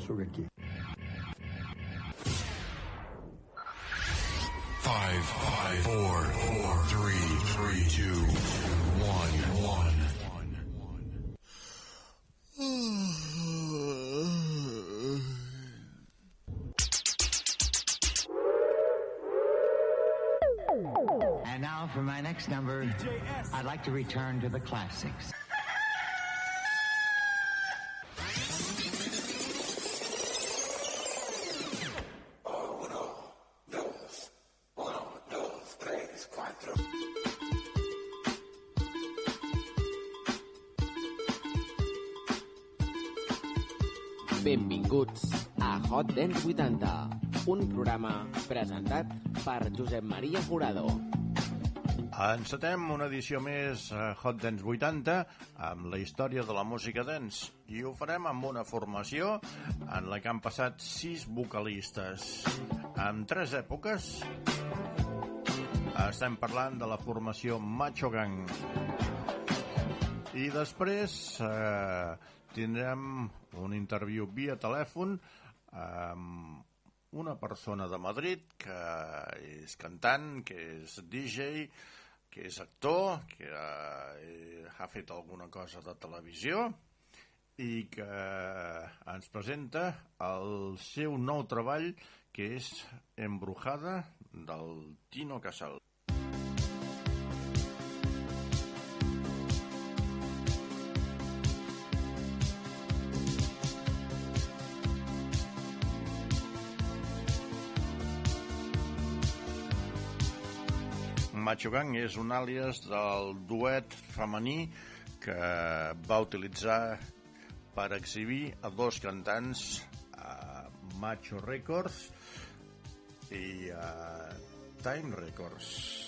ja sóc aquí. Five, five, four, four, three, three, two, one, one. And now for my next number, I'd like to return to the classics. Hot Dance 80, un programa presentat per Josep Maria Jurado. Encetem una edició més a Hot Dance 80 amb la història de la música dance. I ho farem amb una formació en la que han passat sis vocalistes en tres èpoques. Estem parlant de la formació Macho Gang. I després eh, tindrem un interviu via telèfon amb una persona de Madrid que és cantant, que és DJ, que és actor, que eh, ha fet alguna cosa de televisió i que ens presenta el seu nou treball que és Embrujada del Tino Casal. Macho Gang és un àlies del duet femení que va utilitzar per exhibir a dos cantants a Macho Records i a Time Records.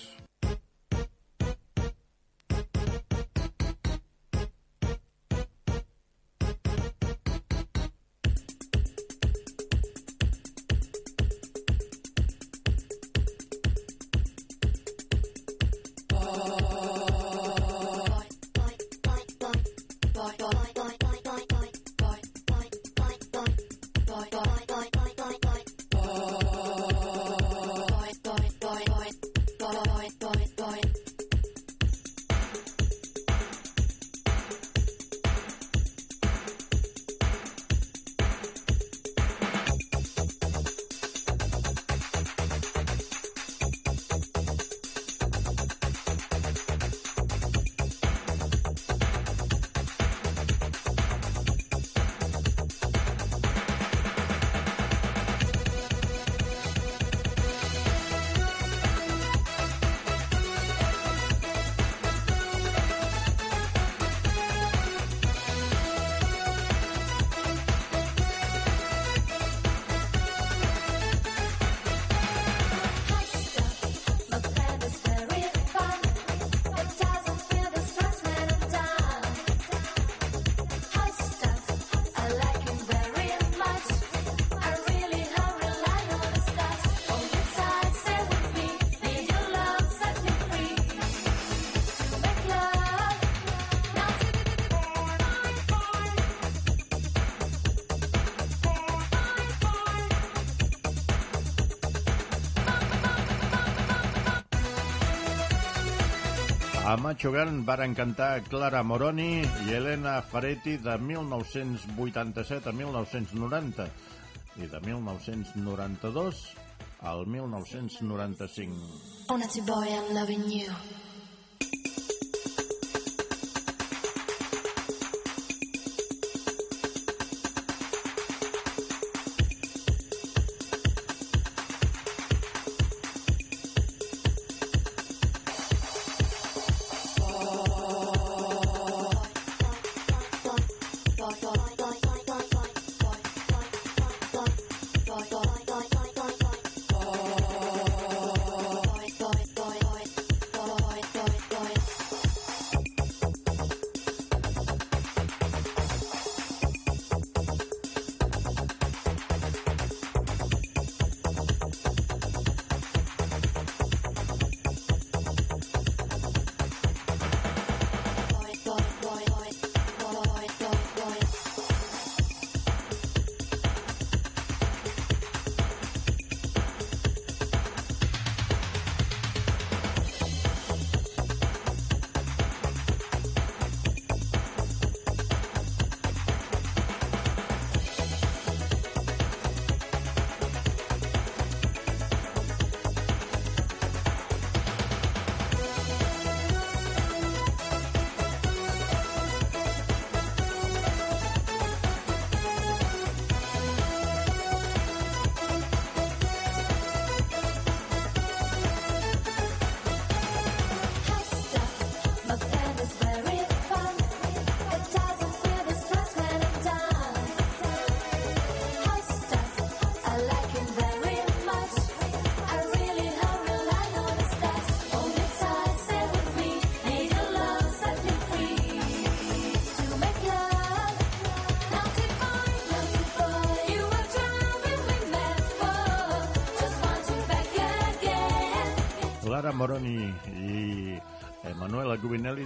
Macho Gun varen cantar Clara Moroni i Elena Faretti de 1987 a 1990 i de 1992 al 1995. Oh, naughty boy, I'm loving you.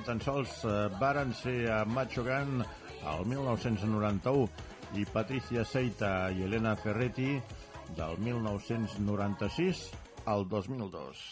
Tan sols eh, varen ser a Machogan el 1991 i Patricia Seita i Elena Ferretti del 1996 al 2002.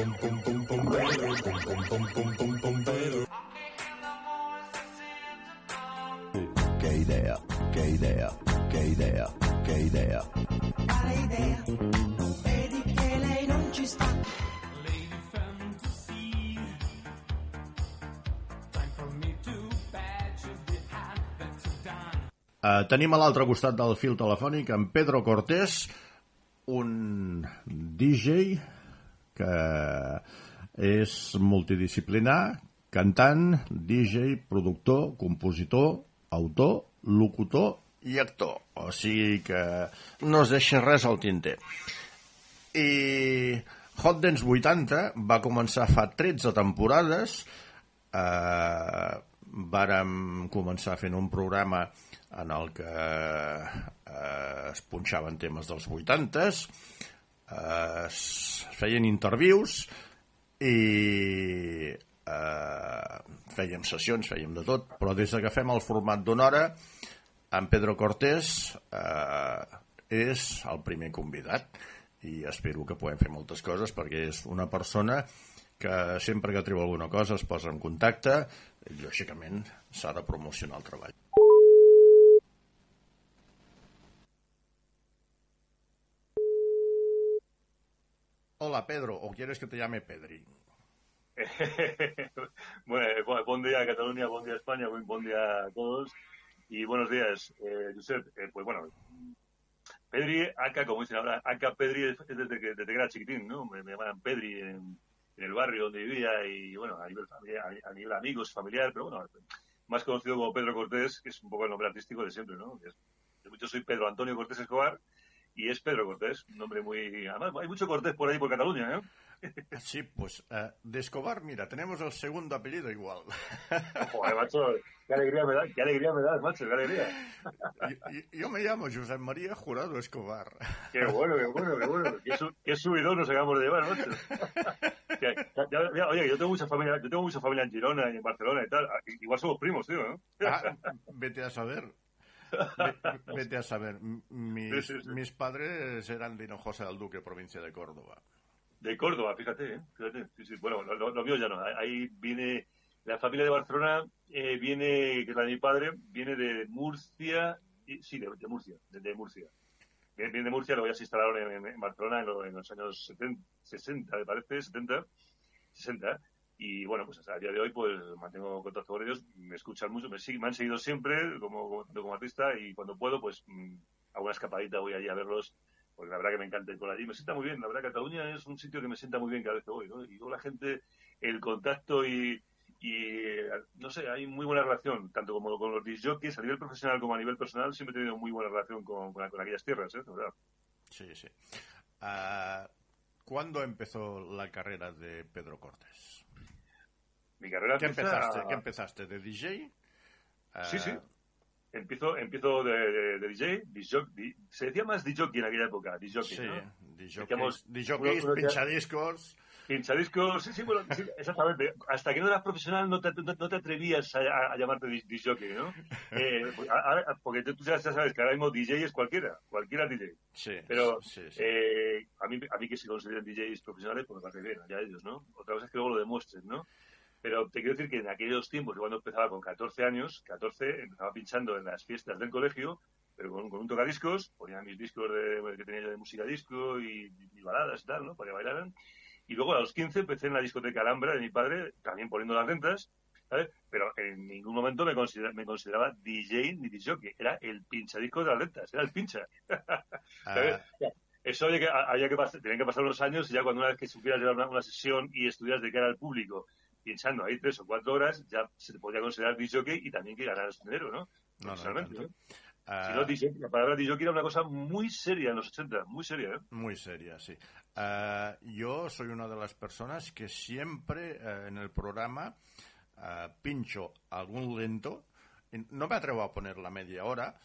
pom idea, qué idea, qué idea, qué idea. Quale idea, vedi che lei non ci sta. Uh, tenim a l'altre costat del fil telefònic en Pedro Cortés, un DJ que és multidisciplinar, cantant, DJ, productor, compositor, autor, locutor i actor. O sigui que no es deixa res al tinter. I Hot Dance 80 va començar fa 13 temporades. Eh, vàrem començar fent un programa en el que eh, es punxaven temes dels 80s, eh, feien intervius i eh, fèiem sessions, fèiem de tot, però des que fem el format d'una hora, en Pedro Cortés eh, és el primer convidat i espero que puguem fer moltes coses perquè és una persona que sempre que treu alguna cosa es posa en contacte i lògicament s'ha de promocionar el treball. Hola Pedro, o quieres que te llame Pedri? bueno, eh, bu- buen día Cataluña, buen día España, buen, día a todos y buenos días, eh, Josep. Eh, pues bueno, Pedri, acá, como dicen ahora, acá Pedri es es desde que, era chiquitín, ¿no? Me, me llamaban Pedri en, el barrio donde vivía y bueno, a nivel, a nivel amigos, familiar, pero bueno, más conocido como Pedro Cortés, que es un poco el nombre artístico de siempre, ¿no? Yo soy Pedro Antonio Cortés Escobar y es Pedro Cortés, un nombre muy... Además, hay mucho Cortés por ahí, por Cataluña, ¿eh? Sí, pues eh, de Escobar, mira, tenemos el segundo apellido igual. Joder, macho, qué alegría me da, qué alegría me das, macho, qué alegría. Yo, me llamo José María Jurado Escobar. Qué bueno, qué bueno, qué bueno. Qué, su- qué subidón nos acabamos de llevar, macho. Que- ya- ya- ya- oye, yo tengo mucha familia, yo tengo mucha familia en Girona y en Barcelona y tal. Ah, Igual somos primos, tío, ¿no? Ah, vete a saber. Ve- Vete a saber. Mis, Sí, sí, sí. mis padres eran de Hinojosa del Duque, provincia de Córdoba. De Córdoba, fíjate, ¿eh? Fíjate. Sí, sí. Bueno, lo, lo- lo mío ya no. Ahí viene la familia de Barcelona, eh, viene, que es la de mi padre, viene de Murcia, y, sí, de, de Murcia, de, de Murcia. Viene, de Murcia, luego ya se instalaron en, en- en Barcelona en, lo- en los años 70, 60, me parece, 70, 60. Y bueno, pues hasta el día de hoy pues mantengo contacto con ellos, me escuchan mucho, me, me han seguido siempre como, como, artista y cuando puedo pues mm, hago una escapadita, voy allí a verlos porque la verdad que me encanta ir por allí. Me sienta muy bien, la verdad Cataluña es un sitio que me sienta muy bien cada vez que voy, ¿no? Y luego la gente, el contacto y, y no sé, hay muy buena relación, tanto como con los disjockeys a nivel profesional como a nivel personal, siempre he tenido muy buena relación con, con, con aquellas tierras, ¿eh? Sí, sí. Ah, ¿Cuándo empezó la carrera de Pedro Cortés? Mi carrera ¿Qué empieza- empezaste? ¿Qué empezaste? ¿De DJ? Ah, Sí, sí. Empiezo, empiezo de, de, de DJ, di- se decía más DJ en aquella época, DJ, Sí, ¿no? Uno- pinchadiscos. Pinchadiscos, sí, sí, bueno, sí, exactamente. Hasta que no eras profesional no te, no, no te atrevías a, a- a llamarte jockey, ¿no? Eh, pues, ahora- porque tú ya sabes que ahora mismo DJ es cualquiera, cualquiera DJ. Sí, Pero sí, sí. eh, a, mí, a mí que se consideren DJs profesionales, pues me parece bien, ya ellos, ¿no? Otra cosa es que luego lo demuestren, ¿no? Pero te quiero decir que en aquellos tiempos, yo cuando empezaba con 14 años, 14, empezaba pinchando en las fiestas del colegio, pero con, con un tocadiscos, ponía mis discos de, que tenía yo de música disco y, y baladas y tal, ¿no? Para que bailaran. Y luego a los 15 empecé en la discoteca Alhambra de mi padre, también poniendo las rentas, ¿sabes? Pero en ningún momento me, considera- me consideraba DJ ni DJ, era el pinchadisco de las rentas, era el pincha. Ah, Eso había que, había que pas- tenían que pasar los años y ya cuando una vez que supieras llevar una, una sesión y estudias de cara al público, pinchando ahí tres o cuatro horas, ya se te podía considerar DJ y también que ganaras dinero, ¿no? no, no. Ah, Si no, DJ, la palabra DJ era una cosa muy seria en los 80, muy seria, ¿eh? Muy seria, sí. Ah, yo soy una de las personas que siempre eh, en el programa ah, pincho algún lento. No me atrevo a poner la media hora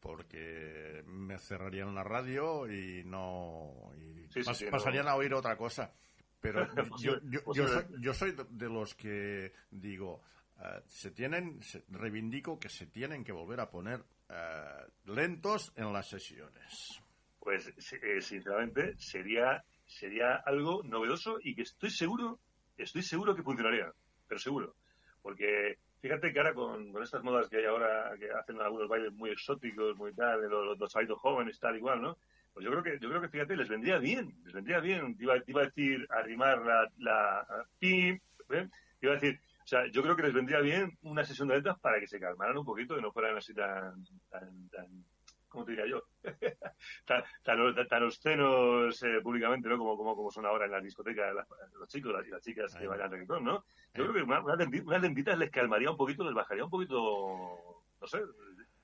porque me cerrarían la radio y no y Sí, sí, pas- sí, no. pasarían a oír otra cosa. Pero yo, yo, soy, yo soy de- los que digo, ah, se tienen, se- reivindico que se tienen que volver a poner ah, lentos en las sesiones. Pues eh, sinceramente sería sería algo novedoso y que estoy seguro, estoy seguro que funcionaría, pero seguro. Porque fíjate que ahora con, con estas modas que hay ahora, que hacen algunos bailes muy exóticos, muy tal, de los, los jóvenes, tal igual, ¿no? Pues yo creo que, yo creo que fíjate, les vendría bien, les vendría bien. Te iba, te iba a decir arrimar la, la pim, ¿eh? Te iba a decir, o sea, yo creo que les vendría bien una sesión de letras para que se calmaran un poquito y no fueran así tan, tan, tan ¿cómo te diría yo? tan, tan, tan obscenos eh, públicamente, ¿no? Como, como, como son ahora en las discotecas las- los chicos las, y las chicas que bailan reggaetón, ¿no? Yo Ahí. creo que una- unas unas lentitas les calmaría un poquito, les bajaría un poquito, no sé,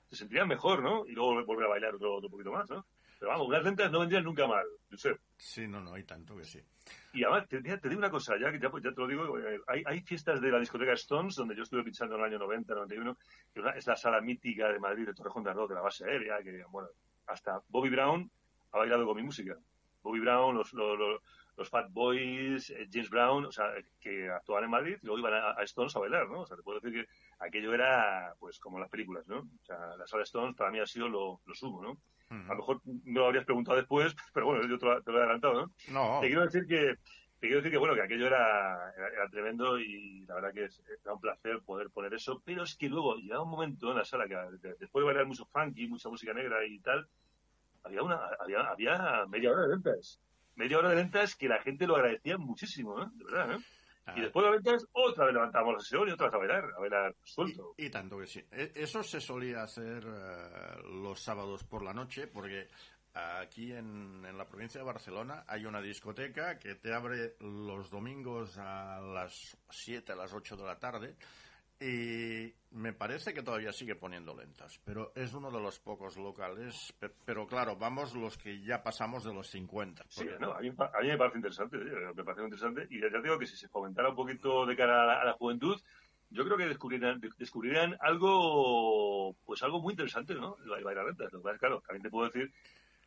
se sentirían mejor, ¿no? Y luego volver a bailar otro, otro poquito más, ¿no? Pero vamos, unas lentas no vendrían nunca mal, yo sé. Sí, no, no, hay tanto que sí. Y además, te, te digo una cosa, ya que ya, pues, ya te lo digo, eh, hay, hay fiestas de la discoteca Stones, donde yo estuve pinchando en el año 90, 91, que es la sala mítica de Madrid, de Torrejón de Ardoz, de la base aérea, que, bueno, hasta Bobby Brown ha bailado con mi música. Bobby Brown, los, los, los, los Fat Boys, eh, James Brown, o sea, que actuaban en Madrid y luego iban a, a Stones a bailar, ¿no? O sea, te puedo decir que aquello era, pues, como las películas, ¿no? O sea, la sala Stones para mí ha sido lo, lo sumo, ¿no? A lo mejor me lo habrías preguntado después, pero bueno, yo te lo, te lo he adelantado, ¿no? No, Te quiero decir que te quiero decir que bueno que aquello era, era, era tremendo y la verdad que es, era un placer poder poner eso, pero es que luego llegaba un momento en la sala que de- después de bailar mucho funky, mucha música negra y tal, había una había, había media hora de ventas. Media hora de ventas que la gente lo agradecía muchísimo, ¿eh? De verdad, ¿eh? Y después de las ventas, otra vez levantábamos la sesión y otra vez a bailar, a bailar suelto. y, y tanto que sí. E- Eso se solía hacer eh, los sábados por la noche, porque aquí en, en la provincia de Barcelona hay una discoteca que te abre los domingos a las 7, a las 8 de la tarde. Y me parece que todavía sigue poniendo lentas, pero es uno de los pocos locales. pe- Pero claro, vamos los que ya pasamos de los 50. Sí, no, a, mí, a mí me parece interesante, me parece interesante. Y ya digo que si se fomentara un poquito de cara a la, a la juventud, yo creo que descubrirían, de- descubrirían algo, pues algo muy interesante, ¿no? El ba- el bailar lentas. Lo que claro, también te puedo decir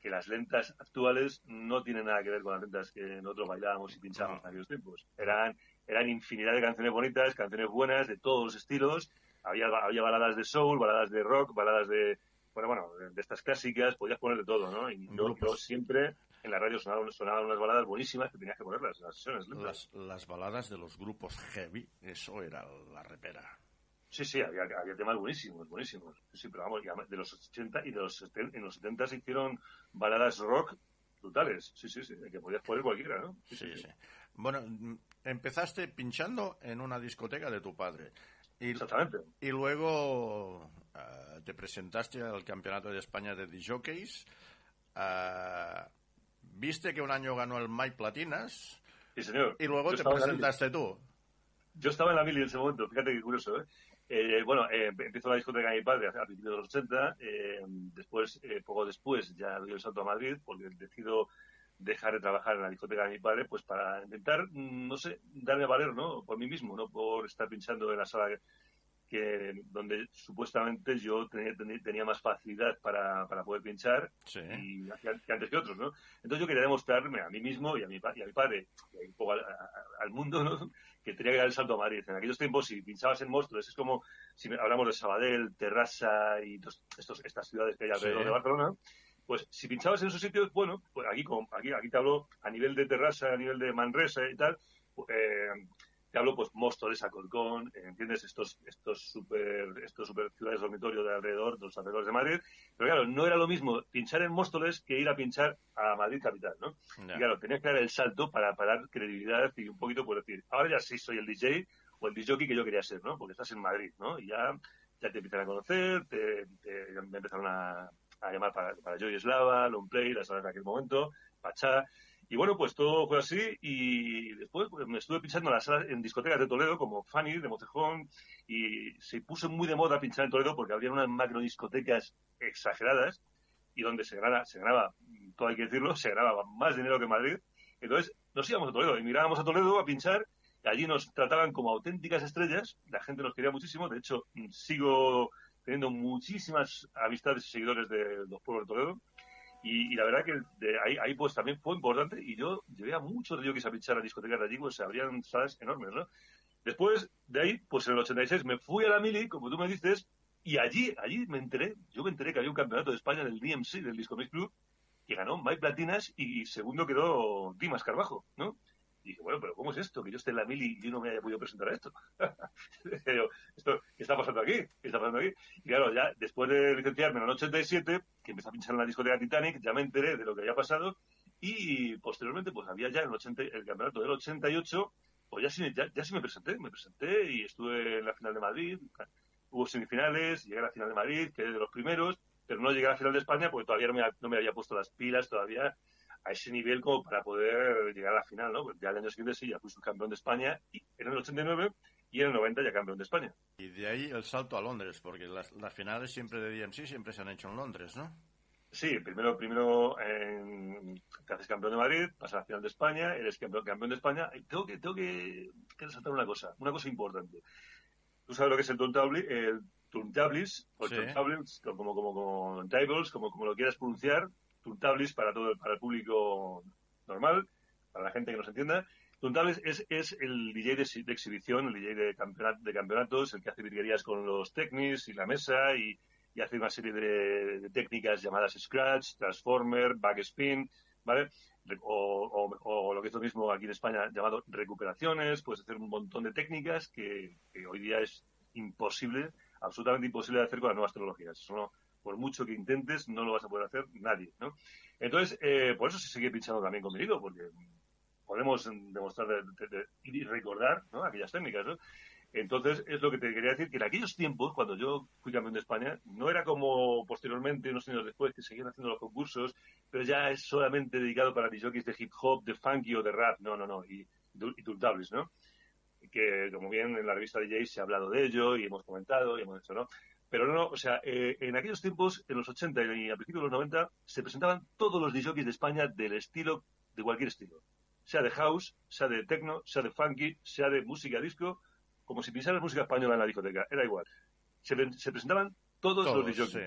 que las lentas actuales no tienen nada que ver con las lentas que nosotros bailábamos y pinchábamos en aquellos tiempos. Eran, eran infinidad de canciones bonitas, canciones buenas, de todos los estilos. Había, había baladas de soul, baladas de rock, baladas de, bueno, bueno, de- estas clásicas, podías poner de todo, ¿no? Y yo, Grupos. yo siempre en la radio sonaban, sonaban unas baladas buenísimas que tenías que ponerlas en las sesiones. lentas. Las, las baladas de los grupos heavy, eso era la repera. Sí, sí, había, había temas buenísimos, buenísimos. Sí, pero vamos, de los 80 y de los 70, en los 70 se hicieron baladas rock brutales. Sí, sí, sí, que podías poner cualquiera, ¿no? Sí, sí. Bueno, empezaste pinchando en una discoteca de tu padre. Y, Exactamente. y luego ah, te presentaste al Campeonato de España de DJs. viste que un año ganó el Mike Platinas Sí, señor. y luego Yo te presentaste tú. Yo estaba en la mili en ese momento, fíjate qué curioso, ¿eh? Eh, bueno, eh, empiezo la discoteca de mi padre a a principios de los 80, eh, después, eh, poco después, ya doy el salto a Madrid porque decido dejar de trabajar en la discoteca de mi padre, pues para intentar, mm, no sé, darme a valer, ¿no? Por mí mismo, no por estar pinchando en la sala que donde supuestamente yo tenía, tenía- más facilidad para, para poder pinchar Sí. y que antes que otros, ¿no? Entonces yo quería demostrarme a mí mismo y a mi, y a mi padre y un poco al, a- al mundo, ¿no? Que tenía que dar el salto a Madrid. En aquellos tiempos, si pinchabas en Móstoles, es como si hablamos de Sabadell, Terrassa y tos- estos, estas ciudades que hay alrededor Sí. de Barcelona, pues si pinchabas en esos sitios, bueno, pues aquí, como- aquí, aquí te hablo a nivel de Terrassa, a nivel de Manresa y tal, eh, te hablo pues Móstoles, Alcorcón, eh, ¿entiendes? Estos, estos super, estos super ciudades dormitorio de alrededor, de los alrededores de Madrid. Pero claro, no era lo mismo pinchar en Móstoles que ir a pinchar a Madrid capital, ¿no? Y claro, tenía que dar el salto para, para dar credibilidad y un poquito por decir, ahora ya sí soy el DJ o el DJ que yo quería ser, ¿no? Porque estás en Madrid, ¿no? Y ya, ya te empiezan a conocer, te, te- me empezaron a, a llamar para, para Joy Slava, Long Play, las salas de aquel momento, Pachá. Y bueno, pues todo fue así y después pues, me estuve pinchando en las en discotecas de Toledo como Fanny, de Mocejón y se puso muy de moda pinchar en Toledo porque había unas macro discotecas exageradas y donde se ganaba, se ganaba, todo hay que decirlo, se ganaba más dinero que Madrid. Entonces nos íbamos a Toledo y mirábamos a Toledo a pinchar allí nos trataban como auténticas estrellas, la gente nos quería muchísimo, de hecho sigo teniendo muchísimas amistades y seguidores de los pueblos de Toledo y, la verdad que de ahí, pues también fue importante y yo llevé a muchos de ellos a pinchar a discotecas de allí, pues se abrían salas enormes, ¿no? Después de ahí, pues en el 86 me fui a la Mili, como tú me dices, y allí, allí me enteré, yo me enteré que había un campeonato de España del DMC, del Disco Mix Club, que ganó Mike Platinas y segundo quedó Dimas Carbajo, ¿no? Dije, bueno, pero ¿cómo es esto? Que yo esté en la Mili y yo no me haya podido presentar a esto. Esto ¿Qué está pasando aquí? ¿Qué está pasando aquí? Y claro, ya después de licenciarme en el 87, que empecé a pinchar en la discoteca Titanic, ya me enteré de lo que había pasado y posteriormente pues había ya el, 80 el campeonato del 88, pues ya sí, ya, ya sí me presenté, me presenté y estuve en la final de Madrid, hubo semifinales, llegué a la final de Madrid, quedé de los primeros, pero no llegué a la final de España porque todavía no me, no me había puesto las pilas todavía a ese nivel como para poder llegar a la final, ¿no? Pues ya el año siguiente sí, ya fui subcampeón de España y en el 89 y en el 90 ya campeón de España. Y de ahí el salto a Londres, porque las, las finales siempre de DMC siempre se han hecho en Londres, ¿no? Sí, primero, primero en- te haces campeón de Madrid, pasas a la final de España, eres campeón, campeón de España. Y tengo que, tengo que, que resaltar una cosa, una cosa importante. Tú sabes lo que es el turntablis, el turntablis, o Sí. turntables, como, como, como tables, como, como lo quieras pronunciar, turntablis para todo, para el público normal, para la gente que nos entienda. Turntables es, es el DJ de, exhi- de exhibición, el DJ de, campeonat- de campeonatos, el que hace virguerías con los technics y la mesa y, y hace una serie de, de técnicas llamadas Scratch, Transformer, Backspin, ¿vale? O, o- lo que es lo mismo aquí en España llamado recuperaciones, puedes hacer un montón de técnicas que, hoy día es imposible, absolutamente imposible de hacer con las nuevas tecnologías. Por mucho que intentes, no lo vas a poder hacer nadie, ¿no? Entonces, eh, por eso se sigue pinchando también con vinilo, porque podemos demostrar de- de- de- y recordar ¿no? aquellas técnicas, ¿no? Entonces, es lo que te quería decir, que en aquellos tiempos, cuando yo fui campeón de España, no era como posteriormente, unos años después, que seguían haciendo los concursos, pero ya es solamente dedicado para jockeys de hip hop, de funky o de rap, no, no, no, y, y turtables, ¿no? Que, como bien en la revista Jay se ha hablado de ello y hemos comentado y hemos hecho, ¿no? Pero no, no, o sea, eh, en aquellos tiempos, en los 80 y a principios de los 90, se presentaban todos los jockeys de España del estilo, de cualquier estilo. Sea de house, sea de techno, sea de funky, sea de música disco, como si pisaras música española en la discoteca, era igual. Se, presentaban todos, Todos, los sí.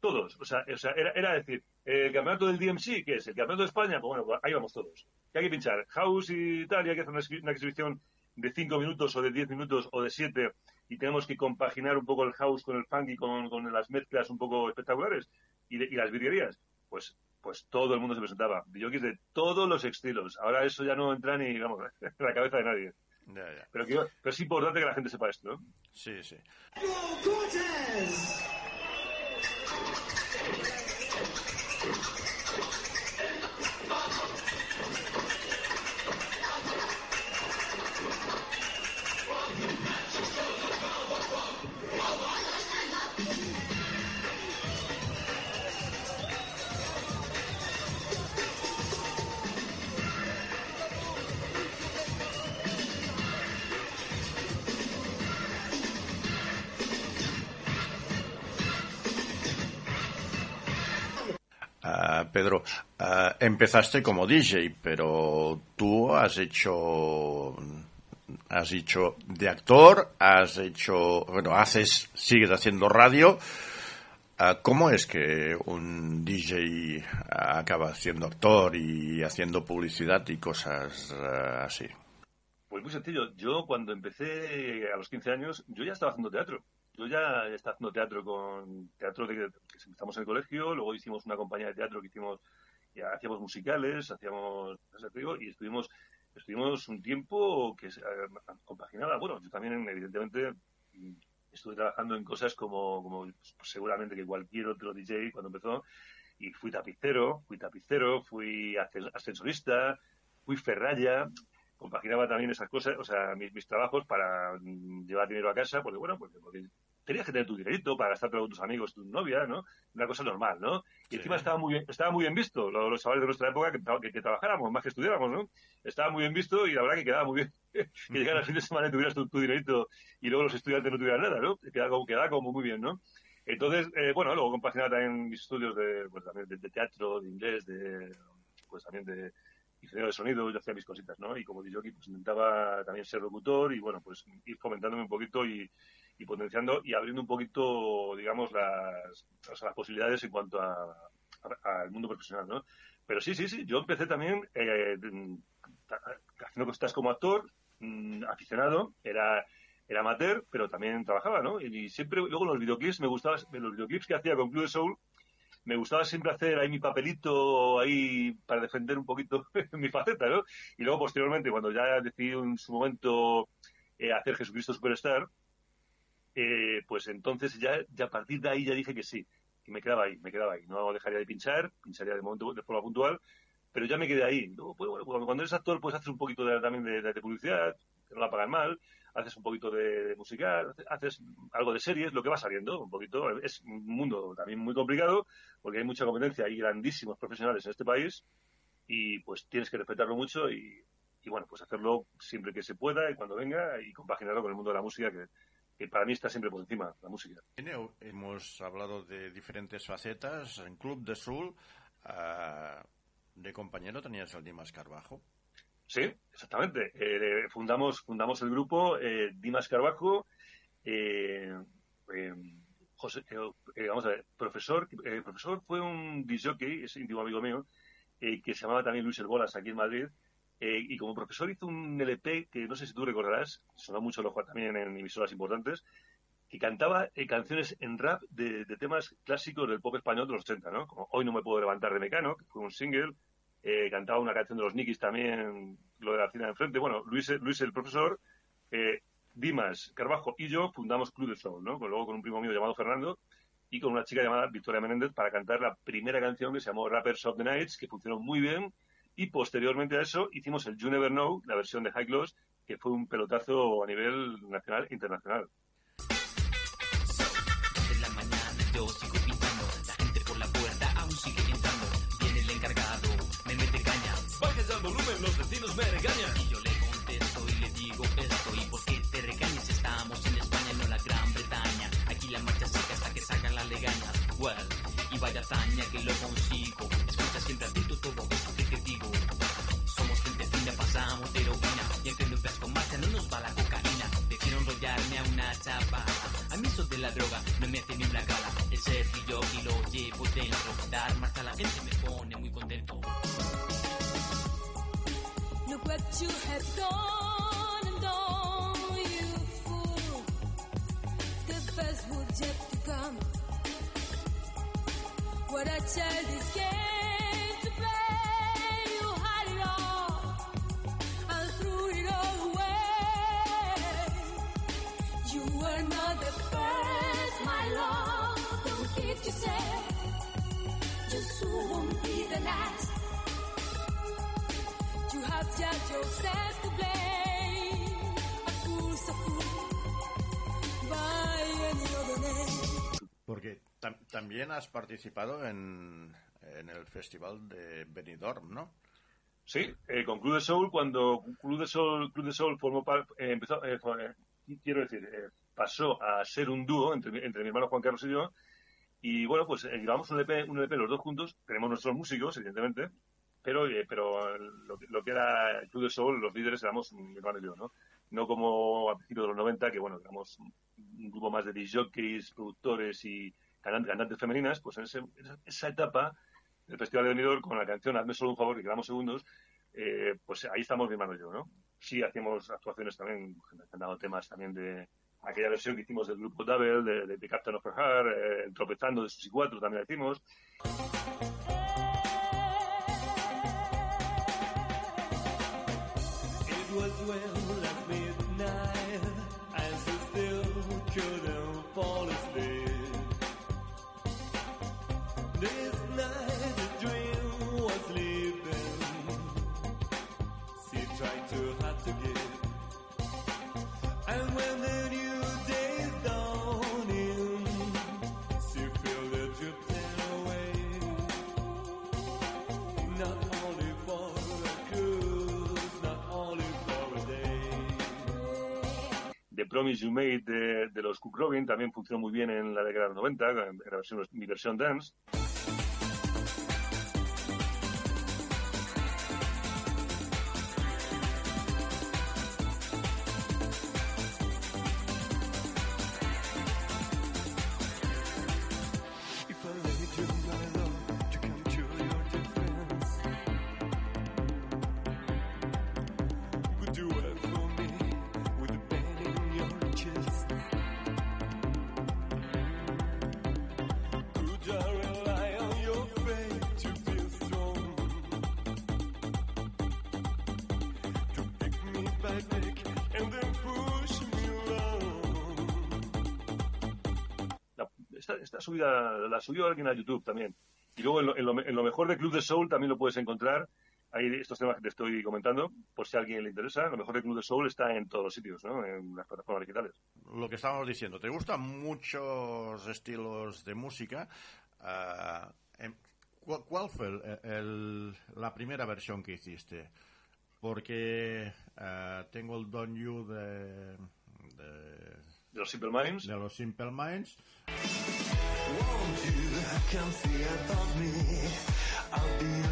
Todos. O sea, o sea era, era decir, el campeonato del DMC, ¿qué es? ¿El campeonato de España? Pues bueno, pues ahí vamos todos. Que hay que pinchar house y tal, y hay que hacer una, una exhibición de 5 minutos o de 10 minutos o de 7 y tenemos que compaginar un poco el house con el funk y con, con las mezclas un poco espectaculares y, de, y las virguerías, pues pues todo el mundo se presentaba. Jockeys de todos los estilos. Ahora eso ya no entra ni, digamos, en la cabeza de nadie. Ya, ya. Pero, que, pero es importante que la gente sepa esto, ¿no? Sí, sí. Pedro, eh, empezaste como DJ, pero tú has hecho has hecho de actor, has hecho, bueno, haces, sigues haciendo radio. Ah, ¿Cómo es que un DJ acaba siendo actor y haciendo publicidad y cosas así? Pues muy sencillo. Yo cuando empecé a los 15 años, yo ya estaba haciendo teatro. Yo ya estaba haciendo teatro con teatro de que empezamos en el colegio, luego hicimos una compañía de teatro que hicimos, ya hacíamos musicales, hacíamos, y estuvimos estuvimos un tiempo que eh, compaginaba. Bueno, yo también, evidentemente, estuve trabajando en cosas como, como pues, seguramente que cualquier otro DJ cuando empezó. Y fui tapicero, fui tapicero, fui ascensorista, fui ferralla, compaginaba también esas cosas, o sea, mis, mis trabajos para mm, llevar dinero a casa, porque bueno, porque, porque tenías que tener tu dinerito para gastar con tus amigos, tu novia, ¿no? Una cosa normal, ¿no? Y encima estaba muy bien, estaba muy bien visto, los, los chavales de nuestra época que, que, trabajáramos, más que estudiáramos, ¿no? Estaba muy bien visto y la verdad que quedaba muy bien que llegara el fin de semana y tuvieras tu, dinerito y luego los estudiantes no tuvieran nada, ¿no? Quedaba como, quedaba como muy bien, ¿no? Entonces, eh, bueno, luego compaginaba también mis estudios de, pues, también de, teatro, de inglés, de, pues también de ingeniero de sonido, yo hacía mis cositas, ¿no? Y como DJ, pues intentaba también ser locutor y, bueno, pues ir fomentándome un poquito y, y potenciando y abriendo un poquito, digamos, las, las posibilidades en cuanto al mundo profesional, ¿no? Pero sí, sí, sí, yo empecé también eh, haciendo cosas como actor, mm, aficionado, era amateur, pero también trabajaba, ¿no? Y, siempre, luego los videoclips, me gustaba, los videoclips que hacía con Club Soul, me gustaba siempre hacer ahí mi papelito ahí para defender un poquito mi faceta, ¿no? Y luego, posteriormente, cuando ya decidí en su momento eh, hacer Jesucristo Superstar, eh, pues entonces ya, ya a partir de ahí ya dije que sí, que me quedaba ahí, me quedaba ahí. No dejaría de pinchar, pincharía de momento de forma puntual, pero ya me quedé ahí. pues, cuando eres actor, pues haces un poquito de, también de, publicidad, que no la pagan mal, haces un poquito de, musical, haces algo de series, lo que va saliendo, un poquito. Es un mundo también muy complicado, porque hay mucha competencia, hay grandísimos profesionales en este país, y pues tienes que respetarlo mucho y, y bueno, pues hacerlo siempre que se pueda y cuando venga y compaginarlo con el mundo de la música, que que para mí está siempre por encima la música. Hemos hablado de diferentes facetas. En Club de Sul, uh, de compañero tenías el Dimas Carbajo. Sí, exactamente. Eh, fundamos, fundamos el grupo eh, Dimas Carbajo. Eh, José, vamos a ver, profesor, profesor fue un disjockey, es íntimo amigo mío, que se llamaba también Luis El Bolas aquí en Madrid, eh, y como profesor hizo un LP que no sé si tú recordarás, sonó mucho también en emisoras importantes, que cantaba eh, canciones en rap de, temas clásicos del pop español de los 80, ¿no? Como Hoy no me puedo levantar de Mecano, que fue un single, eh, cantaba una canción de los Nikis también, lo de la cina de enfrente. Bueno, Luis, Luis el profesor, Dimas, Carbajo y yo fundamos Club de Soul, ¿no? Luego con un primo mío llamado Fernando y con una chica llamada Victoria Menéndez para cantar la primera canción que se llamó Rappers of the Nights, que funcionó muy bien y posteriormente a eso hicimos el You Never Know, la versión de High Gloss, que fue un pelotazo a nivel nacional e internacional. Vaya que lo consigo. La droga no me hace ni una gala. El ser yo y lo llevo dentro. Dar marcha a la gente me pone muy contento. Look what you have done and done, you fool. The best would yet to come. What a child is game first, my love. Don't kid yourself. Just who won't be the last. You have just yourself to blame. A fool so fool by any other name. Porque tam también has participado en, en, el festival de Benidorm, ¿no? Sí, eh, con Club de Soul, cuando Club de Soul, Club de Soul formó eh, empezó, eh, quiero decir, pasó a ser un dúo entre, entre mi hermano Juan Carlos y yo, Y bueno, pues eh, grabamos un EP, un EP los dos juntos, tenemos nuestros músicos, evidentemente, pero, eh, pero lo, que- lo que era el Club de Soul, los líderes éramos mi hermano y yo, ¿no? No como a principios de los 90, que bueno, éramos un grupo más de disjockeys, productores y cantantes, cantantes femeninas, pues en ese- esa, esa etapa del Festival de Benidorm con la canción Hazme solo un favor, que quedamos segundos, eh, pues ahí estamos mi hermano y yo, ¿no? Sí, hacíamos actuaciones también, han dado temas también de aquella versión que hicimos del grupo Double, de, de The Captain of Her eh, Tropezando de Susi 4 también la hicimos. It was well Promise You Made de, de los Cook Robin también funcionó muy bien en la década de los 90, en la versión, mi versión dance. Esta subida la subió alguien a YouTube también. Y luego en lo, en lo- mejor de Club de Soul también lo puedes encontrar. Hay estos temas que te estoy comentando, por si a alguien le interesa. Lo mejor de Club de Soul está en todos los sitios, ¿no? En las plataformas digitales. Lo que estábamos diciendo, ¿te gustan muchos estilos de música? Em, ¿cuál, fue el- la primera versión que hiciste? Porque ah, tengo el Don You de, de, De los Simple Minds. de los Simple Minds. Won't you come see about me? I'll be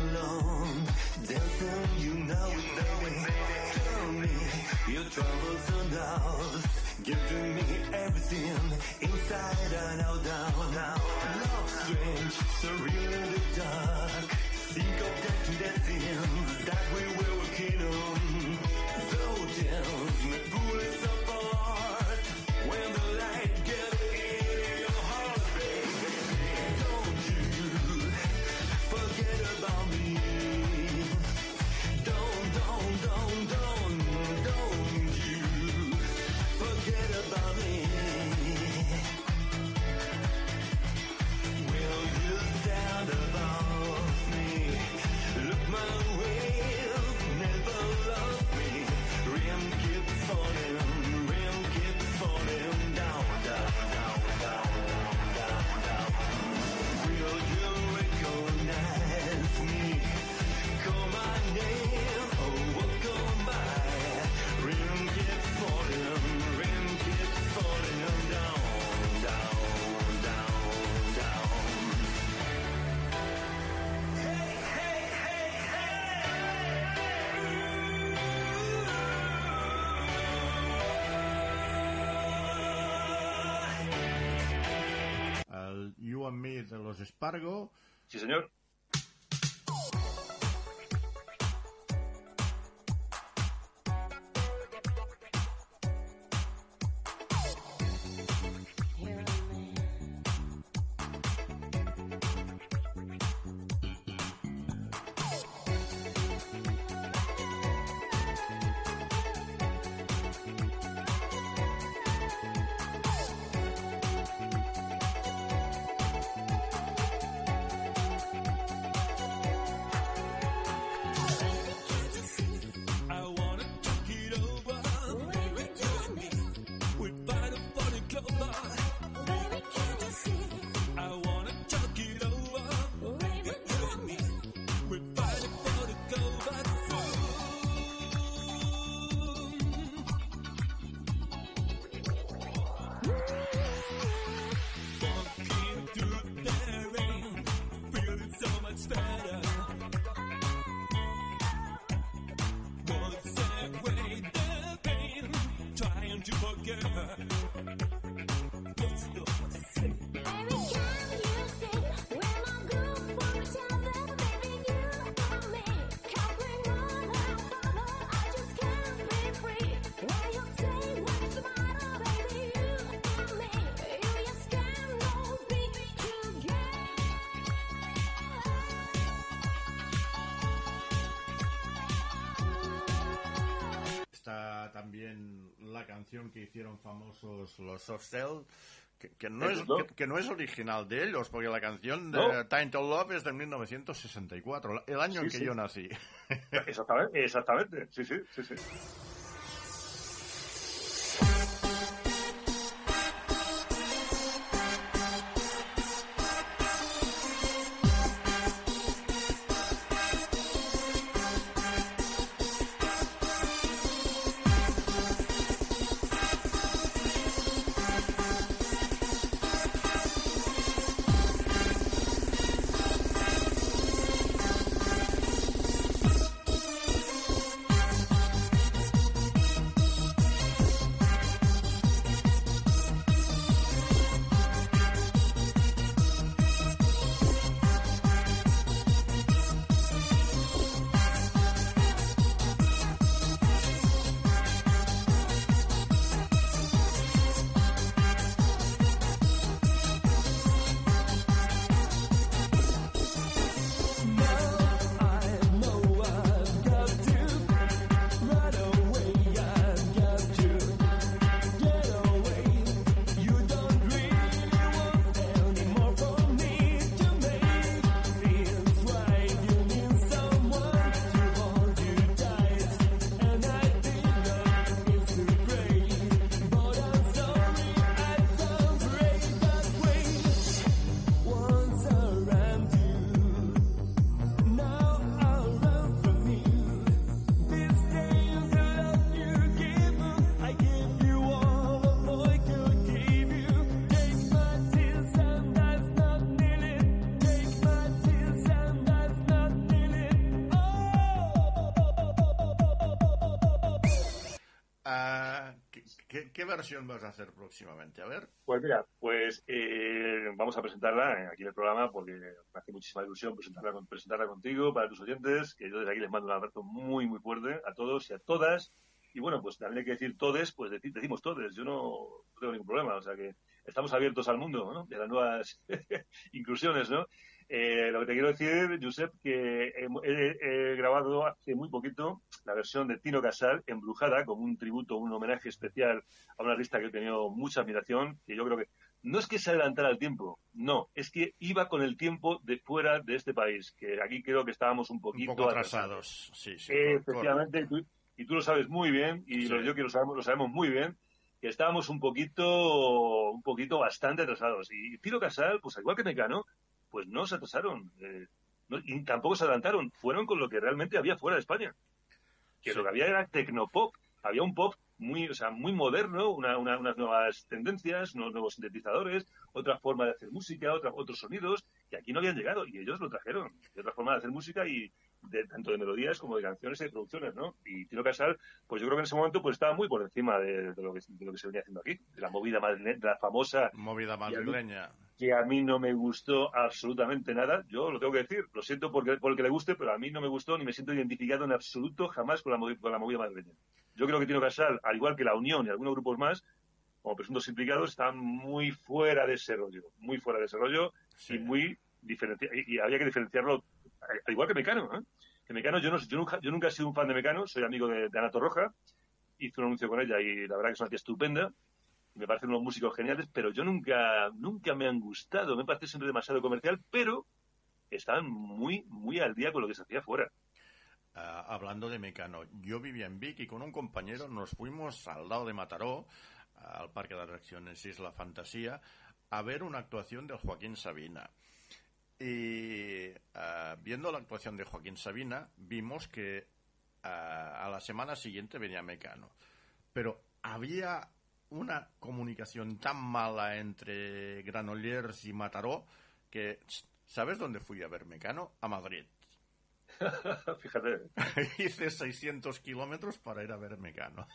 De los Spargo. Sí, señor. Los Soft Cell, que, que no es, que, que no es original de ellos, porque la canción de No. Time to Love es de 1964, el año en que sí. yo nací. Exactamente, exactamente. Sí, sí, sí, sí. ¿Qué, versión vas a hacer próximamente? A ver. Pues mira, pues eh, vamos a presentarla aquí en el programa porque me hace muchísima ilusión presentarla, presentarla contigo para tus oyentes, que yo desde aquí les mando un abrazo muy, muy fuerte a todos y a todas. Y bueno, pues también hay que decir todes, pues deci- decimos todes, yo no, no tengo ningún problema, o sea que estamos abiertos al mundo, ¿no? De las nuevas inclusiones, ¿no? Eh, lo que te quiero decir, Josep, que he, he- he grabado hace muy poquito la versión de Tino Casal, Embrujada, como un tributo, un homenaje especial a una artista que he tenido mucha admiración, que yo creo que no es que se adelantara al tiempo, no, es que iba con el tiempo de fuera de este país, que aquí creo que estábamos un Un poquito poco atrasados. Sí, sí. eh, efectivamente, y tú, y tú lo sabes muy bien, y Sí. lo- yo que lo sabemos, lo sabemos muy bien, que estábamos un poquito, un poquito bastante atrasados. Y Tiro Casal, pues al igual que Mecano, pues no se atrasaron, eh, no- y tampoco se adelantaron, fueron con lo que realmente había fuera de España. Que lo que había era tecnopop, había un pop muy, o sea, muy moderno, una- una- unas nuevas tendencias, unos nuevos sintetizadores, otra forma de hacer música, otra, otros sonidos, que aquí no habían llegado, y ellos lo trajeron, de otra forma de hacer música y de, tanto de melodías como de canciones y de producciones, ¿no? Y Tino Casal, pues yo creo que en ese momento pues estaba muy por encima de, de lo, que, de lo que se venía haciendo aquí, de la movida madrileña, de la famosa Movida y madrileña. Que a mí no me gustó absolutamente nada. Yo lo tengo que decir, lo siento porque, por el que le guste, pero a mí no me gustó ni me siento identificado en absoluto jamás con la, con la movida madrileña. Yo creo que Tino Casal, al igual que La Unión y algunos grupos más, como presuntos implicados, están muy fuera de ese rollo, muy fuera de ese rollo y muy y, y había que diferenciarlo, al igual que Mecano, ¿eh? Que Mecano, yo, no, yo, nunca, yo nunca he sido un fan de Mecano, soy amigo de, de Ana Torroja, hice un anuncio con ella y la verdad que es una tía estupenda, me parecen unos músicos geniales, pero yo nunca, nunca me han gustado, me parece siempre demasiado comercial, pero estaban muy, muy al día con lo que se hacía fuera. Ah, hablando de Mecano, yo vivía en Vic y con un compañero nos fuimos al lado de Mataró, al Parque de Atracciones Isla Fantasía, a ver una actuación de Joaquín Sabina. Y ah, viendo la actuación de Joaquín Sabina, vimos que ah, a la semana siguiente venía Mecano. Pero había una comunicación tan mala entre Granollers y Mataró que, ¿sabes dónde fui a ver Mecano? A Madrid. Fíjate. Hice 600 kilómetros para ir a ver Mecano.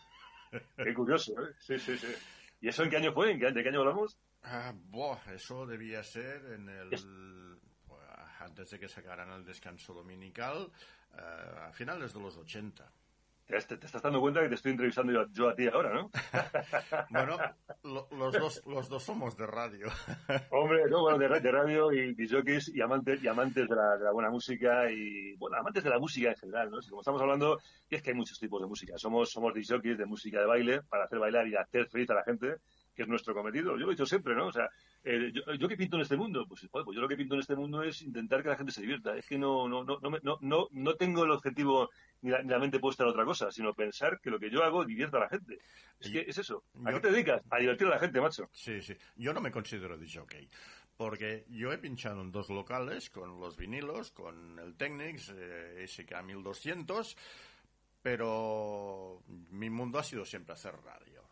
Qué curioso, ¿eh? Sí, sí, sí. ¿Y eso en qué año fue? ¿En qué, ¿De qué año hablamos? Ah, buah, eso debía ser en el... antes de que sacaran el descanso dominical, eh, a finales de los 80. Te, te- te estás dando cuenta que te estoy entrevistando yo, yo a ti ahora, ¿no? Bueno, lo- los, dos, los dos somos de radio. Hombre, no, bueno, de, de radio y disjockeys y amantes, y amantes de la, de la buena música y, bueno, amantes de la música en general, ¿no? Si como estamos hablando, es que hay muchos tipos de música. Somos, somos disjockeys de música de baile para hacer bailar y hacer feliz a la gente, que es nuestro cometido. Yo lo he dicho siempre, ¿no? O sea, eh, yo, yo qué pinto en este mundo? Pues, pues yo lo que pinto en este mundo es intentar que la gente se divierta. Es que no, no, no, no, me- no, no, no tengo el objetivo ni la, ni la mente puesta en otra cosa, sino pensar que lo que yo hago divierta a la gente. Es que es eso. ¿A Yo- qué te dedicas? A divertir a la gente, macho. Sí, sí. Yo no me considero jockey. Porque yo he pinchado en dos locales con los vinilos, con el Technics eh, SK 1200, pero mi mundo ha sido siempre hacer radio.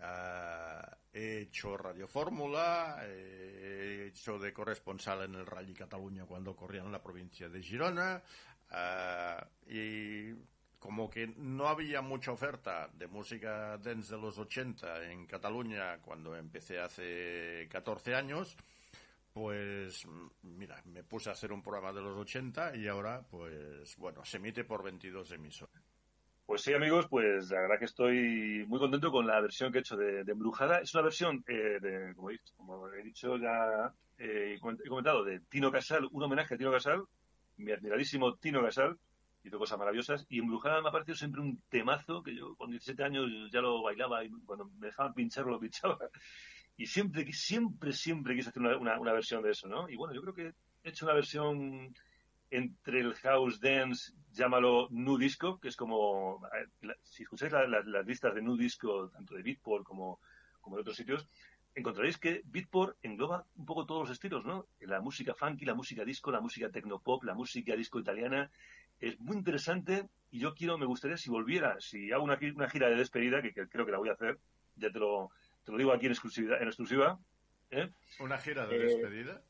Ah, he hecho Radio Fórmula, he hecho de corresponsal en el Rally Cataluña cuando corría en la provincia de Girona, ah, y como que no había mucha oferta de música dance de los 80 en Cataluña cuando empecé hace 14 años, pues mira, me puse a hacer un programa de los 80 y ahora pues bueno, se emite por 22 emisoras. Pues sí, amigos, pues la verdad que estoy muy contento con la versión que he hecho de, de Embrujada. Es una versión, eh, de, como, he dicho, ya, eh, he comentado, de Tino Casal, un homenaje a Tino Casal, mi admiradísimo Tino Casal, hizo cosas maravillosas. Y Embrujada me ha parecido siempre un temazo que yo con 17 años ya lo bailaba y cuando me dejaban pincharlo lo pinchaba. Y siempre, siempre, siempre quise hacer una, una, una versión de eso, ¿no? Y bueno, yo creo que he hecho una versión entre el house dance, llámalo nu disco, que es como, la- si escucháis la- las listas de nu disco, tanto de Beatport como, como de otros sitios, encontraréis que Beatport engloba un poco todos los estilos, ¿no? La música funky, la música disco, la música tecnopop, la música disco italiana. Es muy interesante y yo quiero, me gustaría si volviera, si hago una, gi- una gira de despedida, que, creo que la voy a hacer, ya te lo, te lo digo aquí en exclusividad, en exclusiva, ¿eh? ¿Una gira de despedida?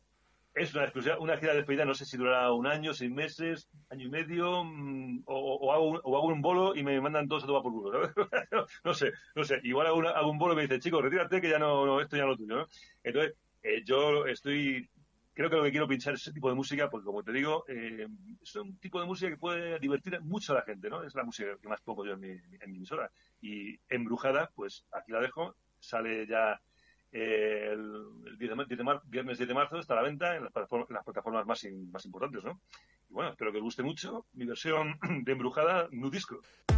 Es una, exclusiva, una gira de despedida, no sé si durará un año, seis meses, año y medio, mm, o, hago un, hago un bolo y me mandan todos a tomar por culo. ¿sabes? no sé, no sé. Igual hago, una- hago un bolo y me dice, chico, retírate que ya no, no, esto ya no es tuyo. ¿no? Entonces, eh, yo estoy, creo que lo que quiero pinchar es ese tipo de música, porque como te digo, eh, es un tipo de música que puede divertir mucho a la gente, ¿no? Es la música que más pongo yo en mi, en mi emisora. Y Embrujada, pues aquí la dejo, sale ya eh, el, el 10 de mar- 10 de mar- viernes 10 de marzo está a la venta en las plataformas, las plataformas más, in- más importantes, ¿no? Y bueno, espero que os guste mucho mi versión de Embrujada Nudisco. Hace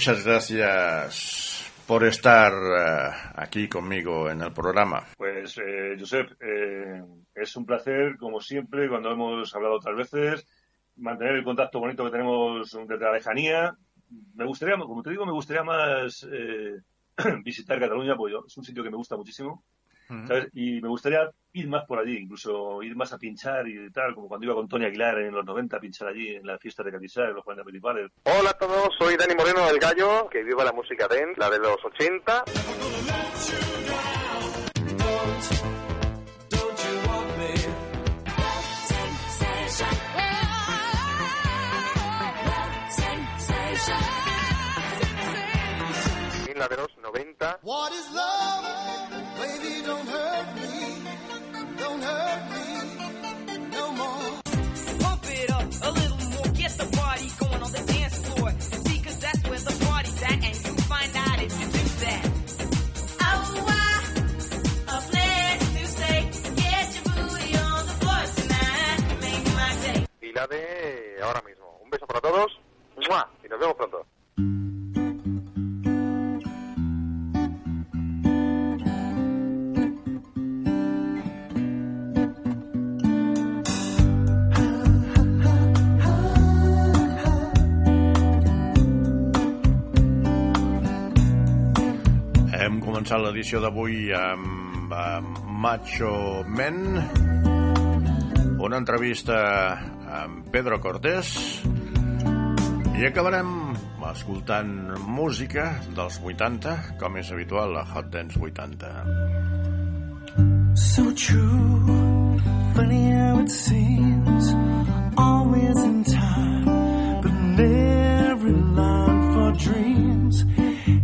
muchas gracias por estar eh, aquí conmigo en el programa. Pues, eh, Josep, eh, es un placer, como siempre, cuando hemos hablado otras veces, mantener el contacto bonito que tenemos desde la lejanía. Me gustaría, como te digo, me gustaría más eh, visitar Cataluña, porque es un sitio que me gusta muchísimo. ¿Sabes? Y me gustaría ir más por allí, incluso ir más a pinchar y tal, como cuando iba con Tony Aguilar en los 90 a pinchar allí en la fiesta de Catizar, en los 40 principales. Hola a todos, soy Dani Moreno del Gallo, que viva la música dance, la de los 80. Y la de los 90. What is love? Baby, don't hurt me. Don't hurt me no more. Pump it up a little more, get the party going on the dance floor. See, cause that's where the party's at, and you find out if you do that. Oh, I, a place to stay. Get your booty on the floor tonight. Make my day. Y la de ahora mismo. Un beso para todos. ¡Mua! Y nos vemos pronto. Començat l'edició d'avui amb, amb Macho Men, una entrevista amb Pedro Cortés, i acabarem escoltant música dels 80, com és habitual a Hot Dance 80. So true, funny how it seems, always in time, but never line for dreams.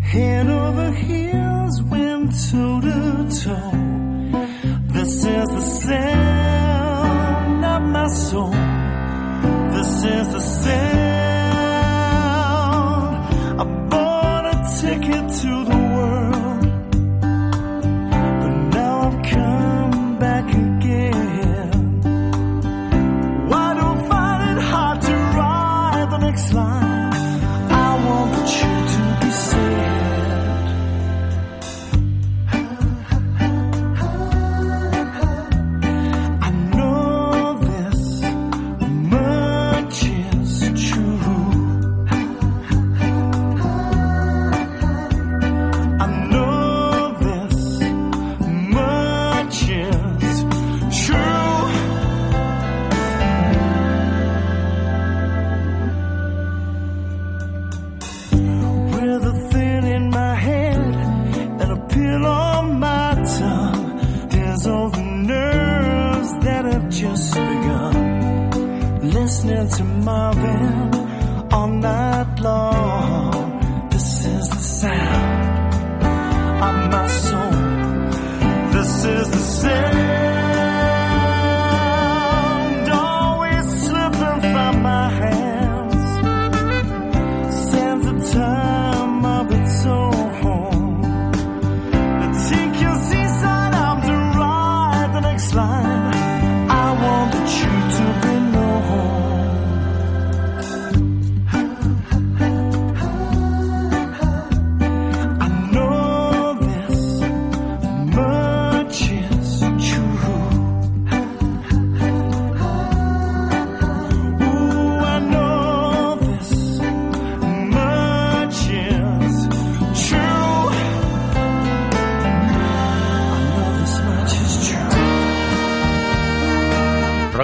Head over heels, toe to toe. This is the sound of my soul. This is the sound. I bought a ticket to the To Marvin all night long. This is the sound of my soul. This is the sound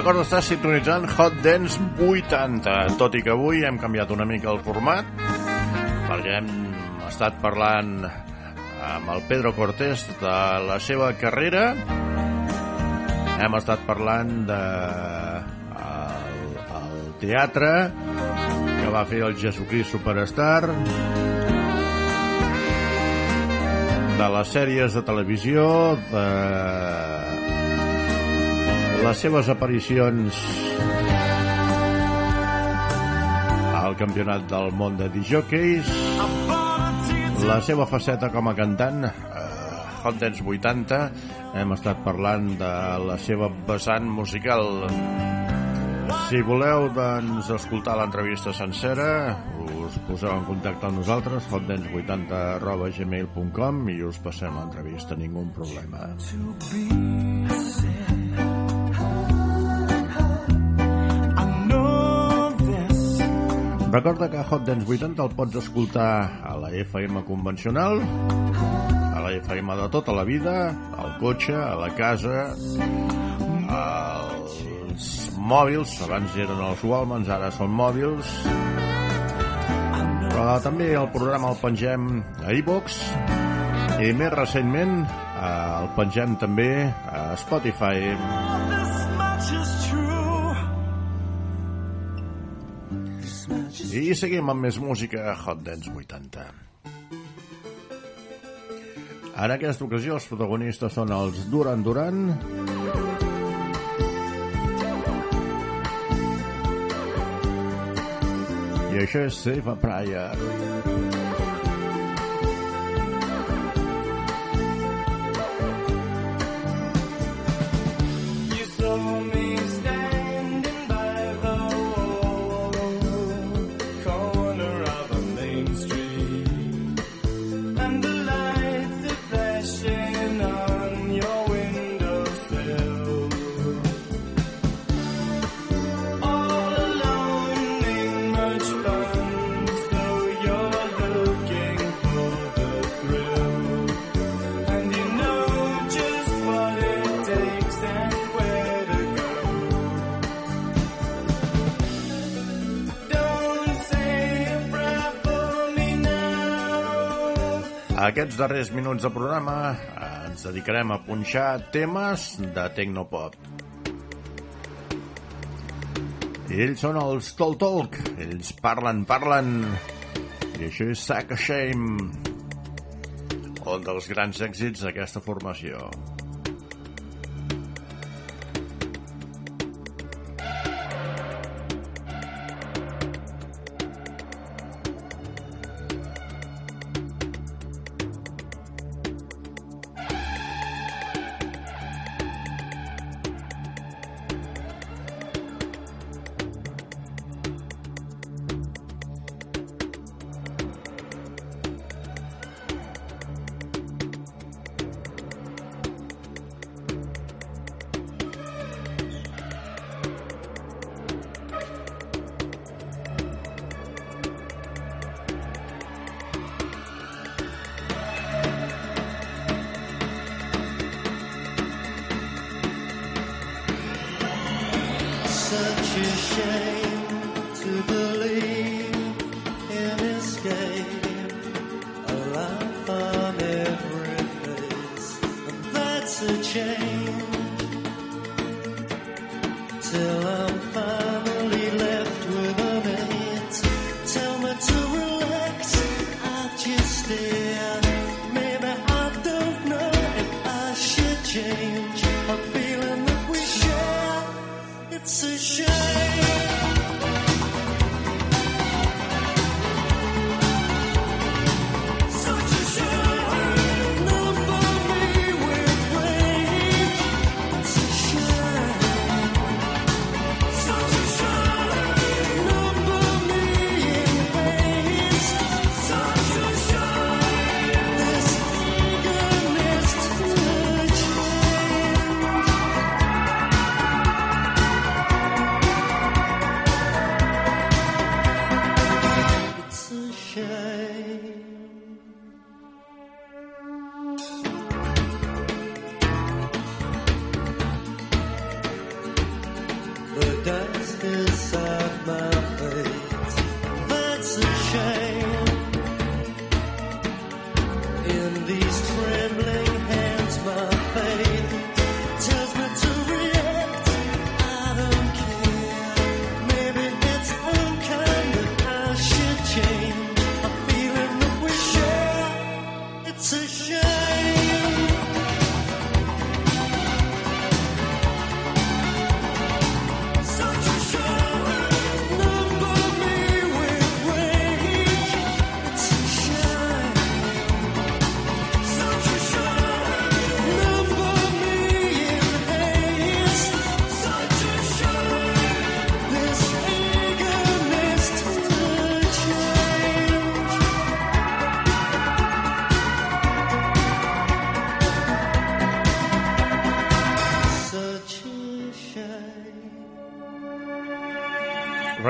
Recorda estar sintonitzant Hot Dance 80, tot i que avui hem canviat una mica el format, perquè hem estat parlant amb el Pedro Cortés de la seva carrera, hem estat parlant de el, el teatre que va fer el Jesucrist Superstar, de les sèries de televisió, de les seves aparicions al campionat del món de disjockeys, la seva faceta com a cantant, eh, Hot Dance 80, hem estat parlant de la seva vessant musical. Si voleu doncs, escoltar l'entrevista sencera, us poseu en contacte amb nosaltres, hotdance80 arroba gmail.com i us passem l'entrevista, ningú problema. Recorda que Hot Dance 80 el pots escoltar a la FM convencional, a la FM de tota la vida, al cotxe, a la casa, als mòbils, abans eren els Walmans, ara són mòbils, però també el programa el pengem a iVox i més recentment eh, el pengem també a Spotify. This I seguim amb més música Hot Dance 80. En aquesta ocasió els protagonistes són els Duran Duran i això és Save a Praia. Aquests darrers minuts de programa eh, ens dedicarem a punxar temes de Tecnopop. Ells són els Tol Talk. Ells parlen, parlen. I això és Sack a Shame. Un dels grans èxits d'aquesta formació.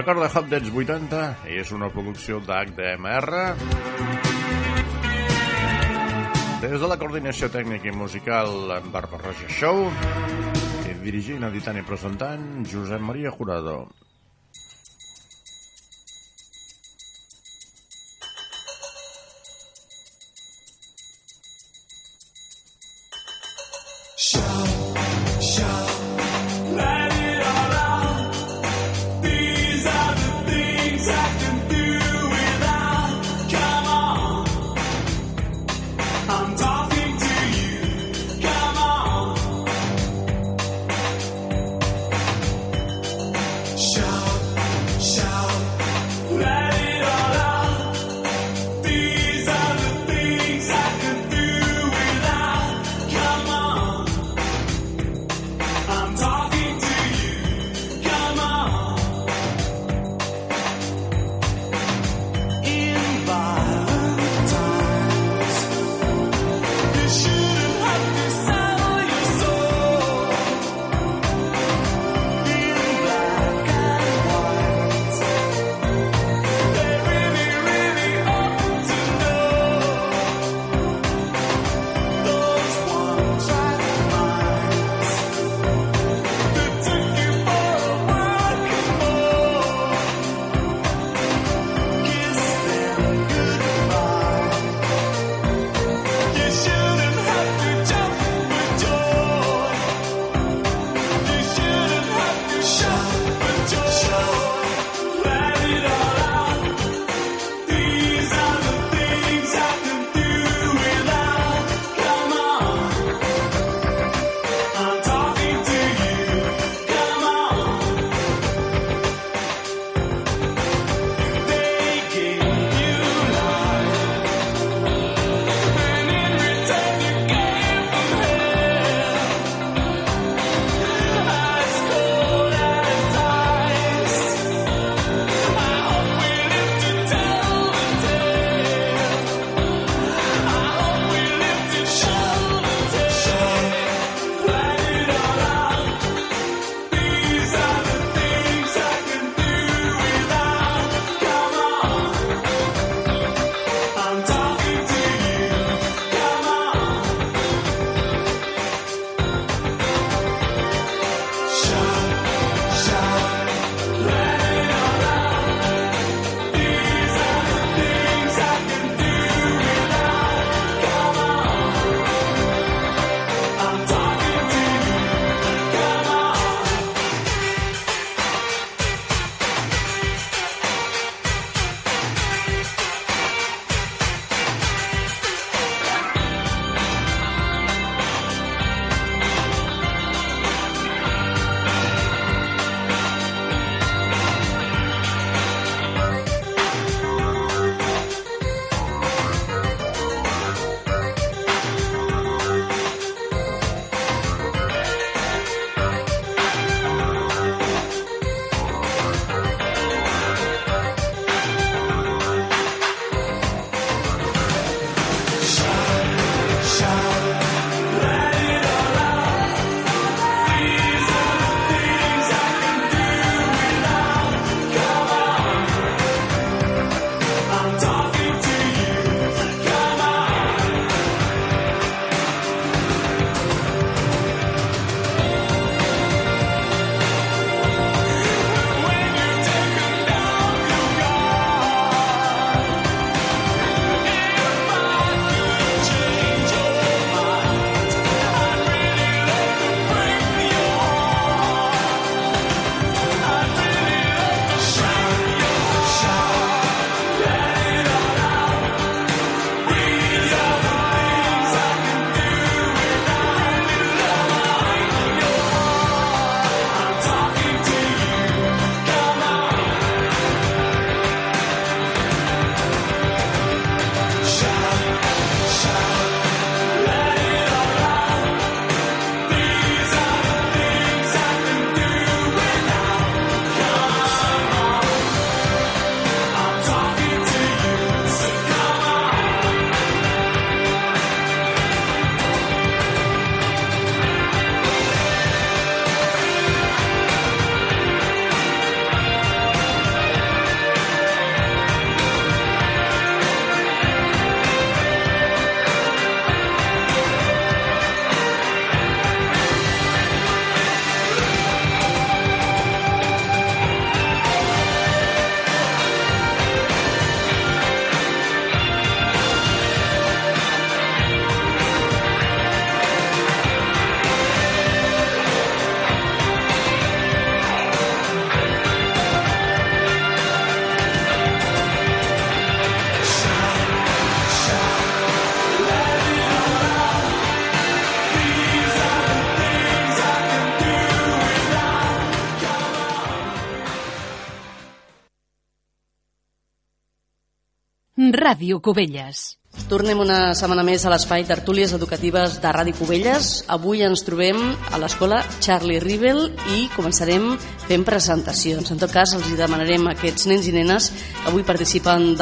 Recorda Hot Dance 80 és una producció d'HDMR des de la coordinació tècnica i musical en Barba Roja Show. I dirigint, editant i presentant Josep Maria Jurado. Show. Ràdio Cubelles. Tornem una setmana més a l'espai Tertúlies Educatives de Ràdio Cubelles. Avui ens trobem a l'escola Charlie Rivel i començarem fent presentacions. En tot cas, els demanarem a aquests nens i nenes que avui participen del